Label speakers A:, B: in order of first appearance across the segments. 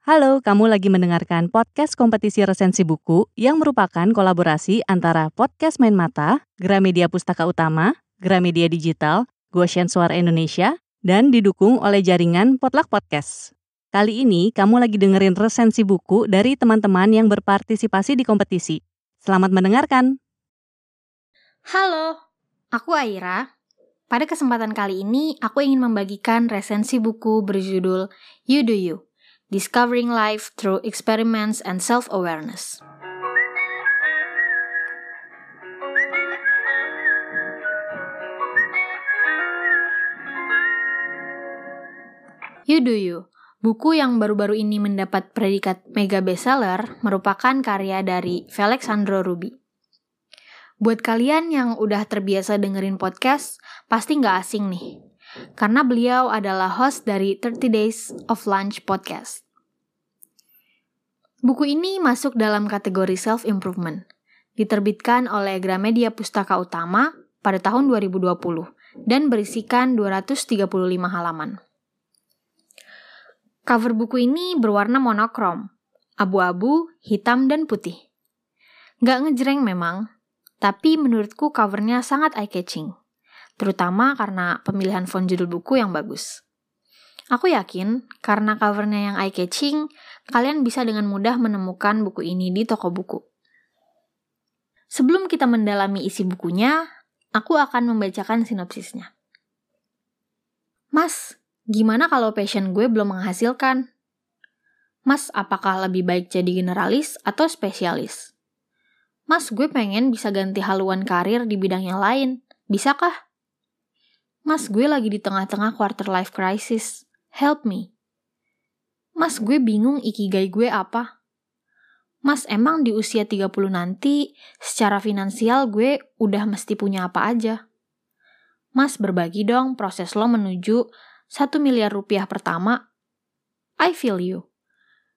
A: Halo, kamu lagi mendengarkan podcast kompetisi resensi buku yang merupakan kolaborasi antara Podcast Main Mata, Gramedia Pustaka Utama, Gramedia Digital, Goshen Suara Indonesia, dan didukung oleh jaringan Potluck Podcast. Kali ini kamu lagi dengerin resensi buku dari teman-teman yang berpartisipasi di kompetisi. Selamat mendengarkan.
B: Halo, aku Aira. Pada kesempatan kali ini, aku ingin membagikan resensi buku berjudul You Do You Discovering Life Through Experiments and Self-Awareness. You Do You, buku yang baru-baru ini mendapat predikat mega bestseller, merupakan karya dari Felix Sandro Ruby. Buat kalian yang udah terbiasa dengerin podcast, pasti nggak asing nih karena beliau adalah host dari 30 Days of Lunch podcast. Buku ini masuk dalam kategori self-improvement, diterbitkan oleh Gramedia Pustaka Utama pada tahun 2020 dan berisikan 235 halaman. Cover buku ini berwarna monokrom, abu-abu, hitam, dan putih. Gak ngejreng memang, tapi menurutku covernya sangat eye-catching terutama karena pemilihan font judul buku yang bagus. Aku yakin, karena covernya yang eye-catching, kalian bisa dengan mudah menemukan buku ini di toko buku. Sebelum kita mendalami isi bukunya, aku akan membacakan sinopsisnya. Mas, gimana kalau passion gue belum menghasilkan? Mas, apakah lebih baik jadi generalis atau spesialis? Mas, gue pengen bisa ganti haluan karir di bidang yang lain. Bisakah? Mas, gue lagi di tengah-tengah quarter life crisis. Help me. Mas, gue bingung ikigai gue apa. Mas, emang di usia 30 nanti, secara finansial gue udah mesti punya apa aja. Mas, berbagi dong proses lo menuju 1 miliar rupiah pertama. I feel you.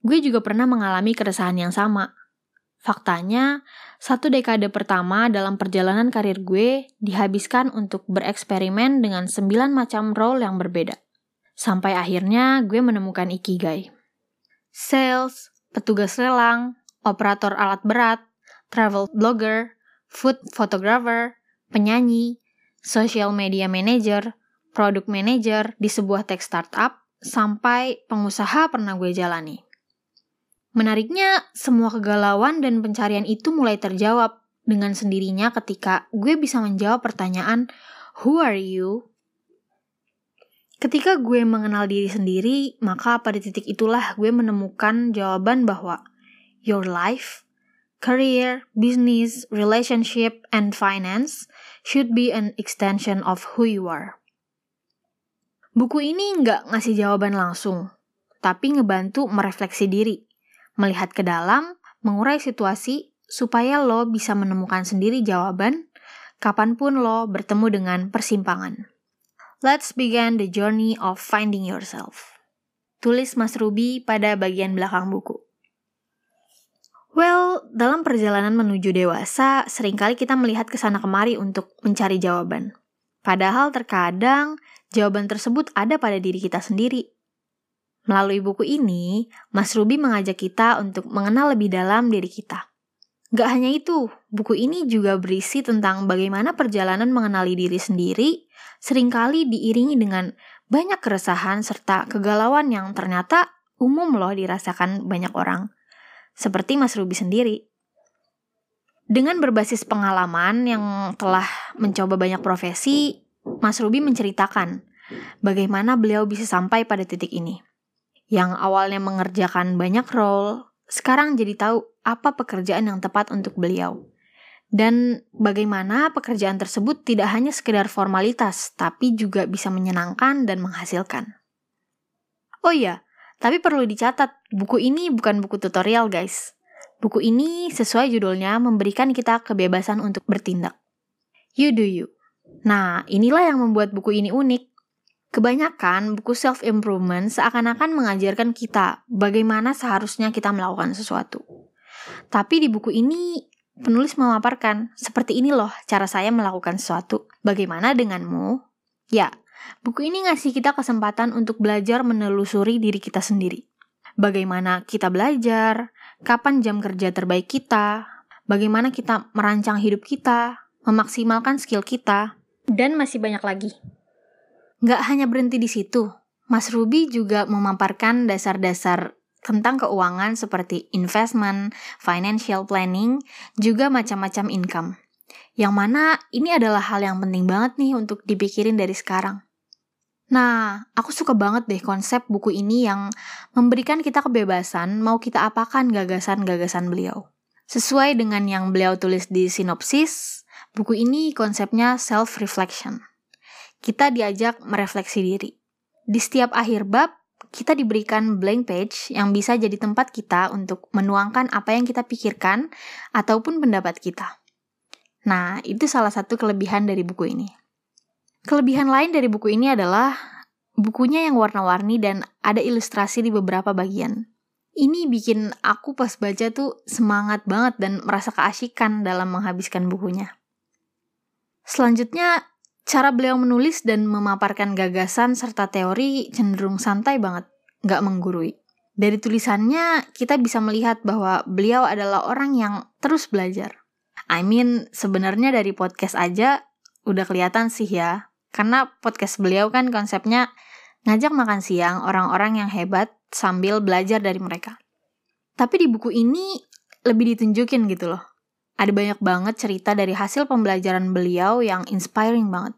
B: Gue juga pernah mengalami keresahan yang sama. Faktanya, satu dekade pertama dalam perjalanan karir gue dihabiskan untuk bereksperimen dengan sembilan macam role yang berbeda. Sampai akhirnya gue menemukan Ikigai. Sales, petugas lelang, operator alat berat, travel blogger, food photographer, penyanyi, social media manager, product manager di sebuah tech startup, sampai pengusaha pernah gue jalani. Menariknya, semua kegalauan dan pencarian itu mulai terjawab dengan sendirinya ketika gue bisa menjawab pertanyaan, Who are you? Ketika gue mengenal diri sendiri, maka pada titik itulah gue menemukan jawaban bahwa your life, career, business, relationship, and finance should be an extension of who you are. Buku ini nggak ngasih jawaban langsung, tapi ngebantu merefleksi diri melihat ke dalam, mengurai situasi, supaya lo bisa menemukan sendiri jawaban kapan pun lo bertemu dengan persimpangan. Let's begin the journey of finding yourself. Tulis Mas Ruby pada bagian belakang buku. Well, dalam perjalanan menuju dewasa, sering kali kita melihat ke sana kemari untuk mencari jawaban. Padahal terkadang jawaban tersebut ada pada diri kita sendiri. Melalui buku ini, Mas Ruby mengajak kita untuk mengenal lebih dalam diri kita. Gak hanya itu, buku ini juga berisi tentang bagaimana perjalanan mengenali diri sendiri sering kali diiringi dengan banyak keresahan serta kegalauan yang ternyata umum loh dirasakan banyak orang. Seperti Mas Ruby sendiri. Dengan berbasis pengalaman yang telah mencoba banyak profesi, Mas Ruby menceritakan bagaimana beliau bisa sampai pada titik ini yang awalnya mengerjakan banyak role, sekarang jadi tahu apa pekerjaan yang tepat untuk beliau. Dan bagaimana pekerjaan tersebut tidak hanya sekedar formalitas, tapi juga bisa menyenangkan dan menghasilkan. Oh iya, tapi perlu dicatat, buku ini bukan buku tutorial guys. Buku ini sesuai judulnya memberikan kita kebebasan untuk bertindak. You do you. Nah, inilah yang membuat buku ini unik. Kebanyakan buku self-improvement seakan-akan mengajarkan kita bagaimana seharusnya kita melakukan sesuatu. Tapi di buku ini, penulis memaparkan, seperti ini loh cara saya melakukan sesuatu. Bagaimana denganmu? Ya, buku ini ngasih kita kesempatan untuk belajar menelusuri diri kita sendiri. bagaimana kita belajar, kapan jam kerja terbaik kita, bagaimana kita merancang hidup kita, memaksimalkan skill kita, dan masih banyak lagi. Nggak hanya berhenti di situ, Mas Ruby juga memaparkan dasar-dasar tentang keuangan seperti investment, financial planning, juga macam-macam income. Yang mana ini adalah hal yang penting banget nih untuk dipikirin dari sekarang. Nah, aku suka banget deh konsep buku ini yang memberikan kita kebebasan mau kita apakan gagasan-gagasan beliau. Sesuai dengan yang beliau tulis di sinopsis, buku ini konsepnya self-reflection. Kita diajak merefleksi diri. Di setiap akhir bab, kita diberikan blank page yang bisa jadi tempat kita untuk menuangkan apa yang kita pikirkan ataupun pendapat kita. Nah, itu salah satu kelebihan dari buku ini. Kelebihan lain dari buku ini adalah bukunya yang warna-warni dan ada ilustrasi di beberapa bagian. Ini bikin aku pas baca tuh semangat banget dan merasa keasikan dalam menghabiskan bukunya. Selanjutnya, cara beliau menulis dan memaparkan gagasan serta teori cenderung santai banget, nggak menggurui. Dari tulisannya, kita bisa melihat bahwa beliau adalah orang yang terus belajar. I mean, sebenarnya dari podcast aja udah kelihatan sih ya, karena podcast beliau kan konsepnya ngajak makan siang orang-orang yang hebat sambil belajar dari mereka. Tapi di buku ini lebih ditunjukin gitu loh. Ada banyak banget cerita dari hasil pembelajaran beliau yang inspiring banget.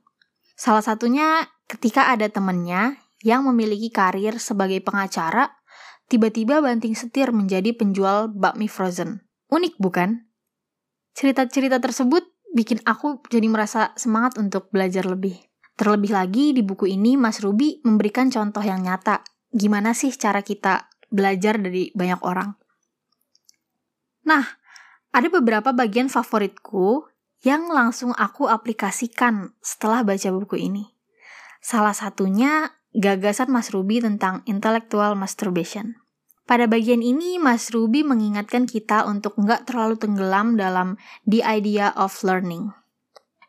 B: Salah satunya ketika ada temennya yang memiliki karir sebagai pengacara, tiba-tiba banting setir menjadi penjual bakmi frozen. Unik bukan? Cerita-cerita tersebut bikin aku jadi merasa semangat untuk belajar lebih. Terlebih lagi di buku ini Mas Ruby memberikan contoh yang nyata. Gimana sih cara kita belajar dari banyak orang? Nah, ada beberapa bagian favoritku yang langsung aku aplikasikan setelah baca buku ini. Salah satunya gagasan Mas Ruby tentang intellectual masturbation. Pada bagian ini, Mas Ruby mengingatkan kita untuk nggak terlalu tenggelam dalam the idea of learning.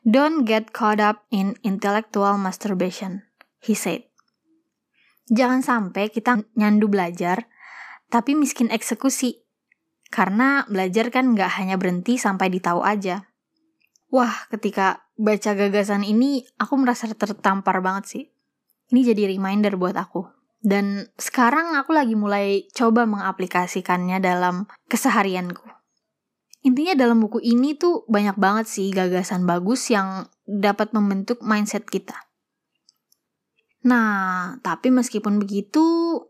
B: Don't get caught up in intellectual masturbation, he said. Jangan sampai kita nyandu belajar, tapi miskin eksekusi. Karena belajar kan nggak hanya berhenti sampai ditahu aja. Wah, ketika baca gagasan ini, aku merasa tertampar banget sih. Ini jadi reminder buat aku. Dan sekarang aku lagi mulai coba mengaplikasikannya dalam keseharianku. Intinya dalam buku ini tuh banyak banget sih gagasan bagus yang dapat membentuk mindset kita. Nah, tapi meskipun begitu,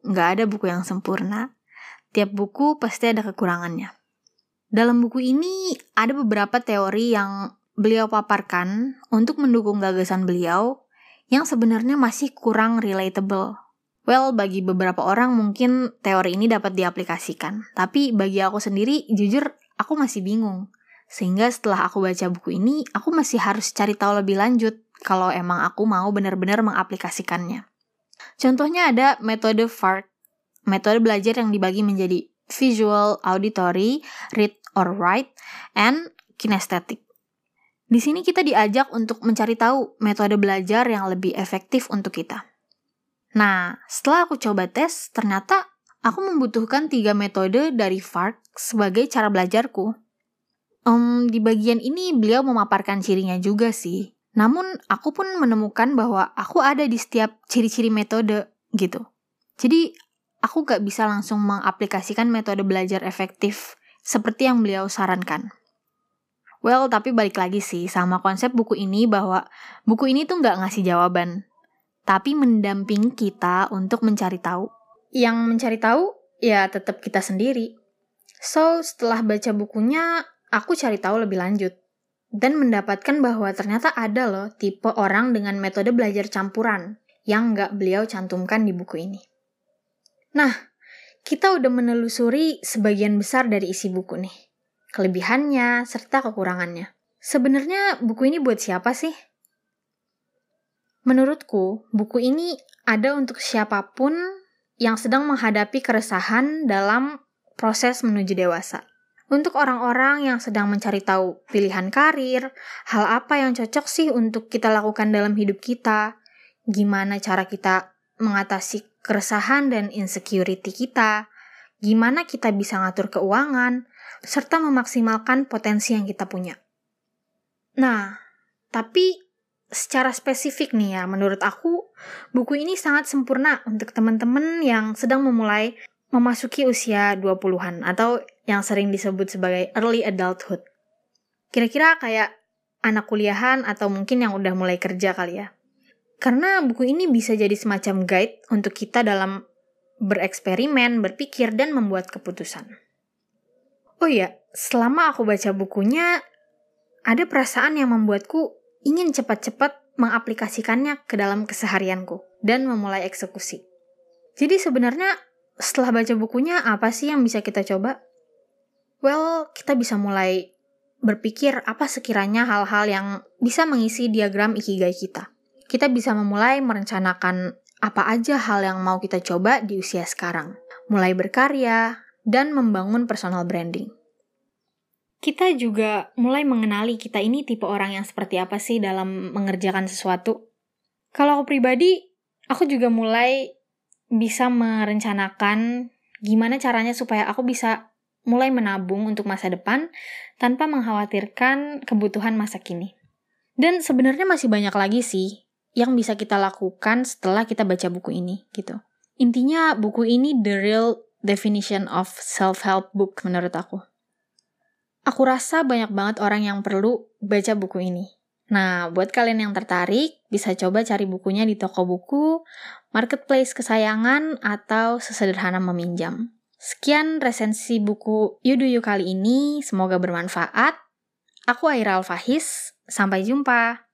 B: nggak ada buku yang sempurna. Tiap buku pasti ada kekurangannya. Dalam buku ini ada beberapa teori yang beliau paparkan untuk mendukung gagasan beliau yang sebenarnya masih kurang relatable. Well, bagi beberapa orang mungkin teori ini dapat diaplikasikan, tapi bagi aku sendiri, jujur aku masih bingung. Sehingga setelah aku baca buku ini, aku masih harus cari tahu lebih lanjut kalau emang aku mau benar-benar mengaplikasikannya. Contohnya ada metode FARC, metode belajar yang dibagi menjadi visual, auditory, read or write, and kinesthetic. Di sini kita diajak untuk mencari tahu metode belajar yang lebih efektif untuk kita. Nah, setelah aku coba tes, ternyata aku membutuhkan tiga metode dari FARC sebagai cara belajarku. Um, di bagian ini beliau memaparkan cirinya juga sih. Namun aku pun menemukan bahwa aku ada di setiap ciri-ciri metode gitu. Jadi aku gak bisa langsung mengaplikasikan metode belajar efektif seperti yang beliau sarankan. Well, tapi balik lagi sih sama konsep buku ini bahwa buku ini tuh gak ngasih jawaban, tapi mendamping kita untuk mencari tahu yang mencari tahu ya tetap kita sendiri. So, setelah baca bukunya, aku cari tahu lebih lanjut. Dan mendapatkan bahwa ternyata ada loh tipe orang dengan metode belajar campuran yang nggak beliau cantumkan di buku ini. Nah, kita udah menelusuri sebagian besar dari isi buku nih. Kelebihannya serta kekurangannya. Sebenarnya buku ini buat siapa sih? Menurutku, buku ini ada untuk siapa pun yang sedang menghadapi keresahan dalam proses menuju dewasa. Untuk orang-orang yang sedang mencari tahu pilihan karir, hal apa yang cocok sih untuk kita lakukan dalam hidup kita, gimana cara kita mengatasi keresahan dan insecurity kita, gimana kita bisa ngatur keuangan, serta memaksimalkan potensi yang kita punya. Nah, tapi secara spesifik nih ya, menurut aku, buku ini sangat sempurna untuk teman-teman yang sedang memulai memasuki usia 20-an atau yang sering disebut sebagai early adulthood. Kira-kira kayak anak kuliahan atau mungkin yang udah mulai kerja kali ya. Karena buku ini bisa jadi semacam guide untuk kita dalam bereksperimen, berpikir, dan membuat keputusan. Oh iya, selama aku baca bukunya, ada perasaan yang membuatku ingin cepat-cepat mengaplikasikannya ke dalam keseharianku dan memulai eksekusi. Jadi sebenarnya setelah baca bukunya apa sih yang bisa kita coba? Well, kita bisa mulai berpikir apa sekiranya hal-hal yang bisa mengisi diagram ikigai kita. Kita bisa memulai merencanakan apa aja hal yang mau kita coba di usia sekarang. Mulai berkarya dan membangun personal branding kita juga mulai mengenali kita ini tipe orang yang seperti apa sih dalam mengerjakan sesuatu. Kalau aku pribadi, aku juga mulai bisa merencanakan gimana caranya supaya aku bisa mulai menabung untuk masa depan tanpa mengkhawatirkan kebutuhan masa kini. Dan sebenarnya masih banyak lagi sih yang bisa kita lakukan setelah kita baca buku ini gitu. Intinya buku ini the real definition of self-help book menurut aku. Aku rasa banyak banget orang yang perlu baca buku ini. Nah, buat kalian yang tertarik, bisa coba cari bukunya di toko buku, marketplace kesayangan, atau sesederhana meminjam. Sekian resensi buku Yuduyu kali ini, semoga bermanfaat. Aku Aira Alfahis, sampai jumpa.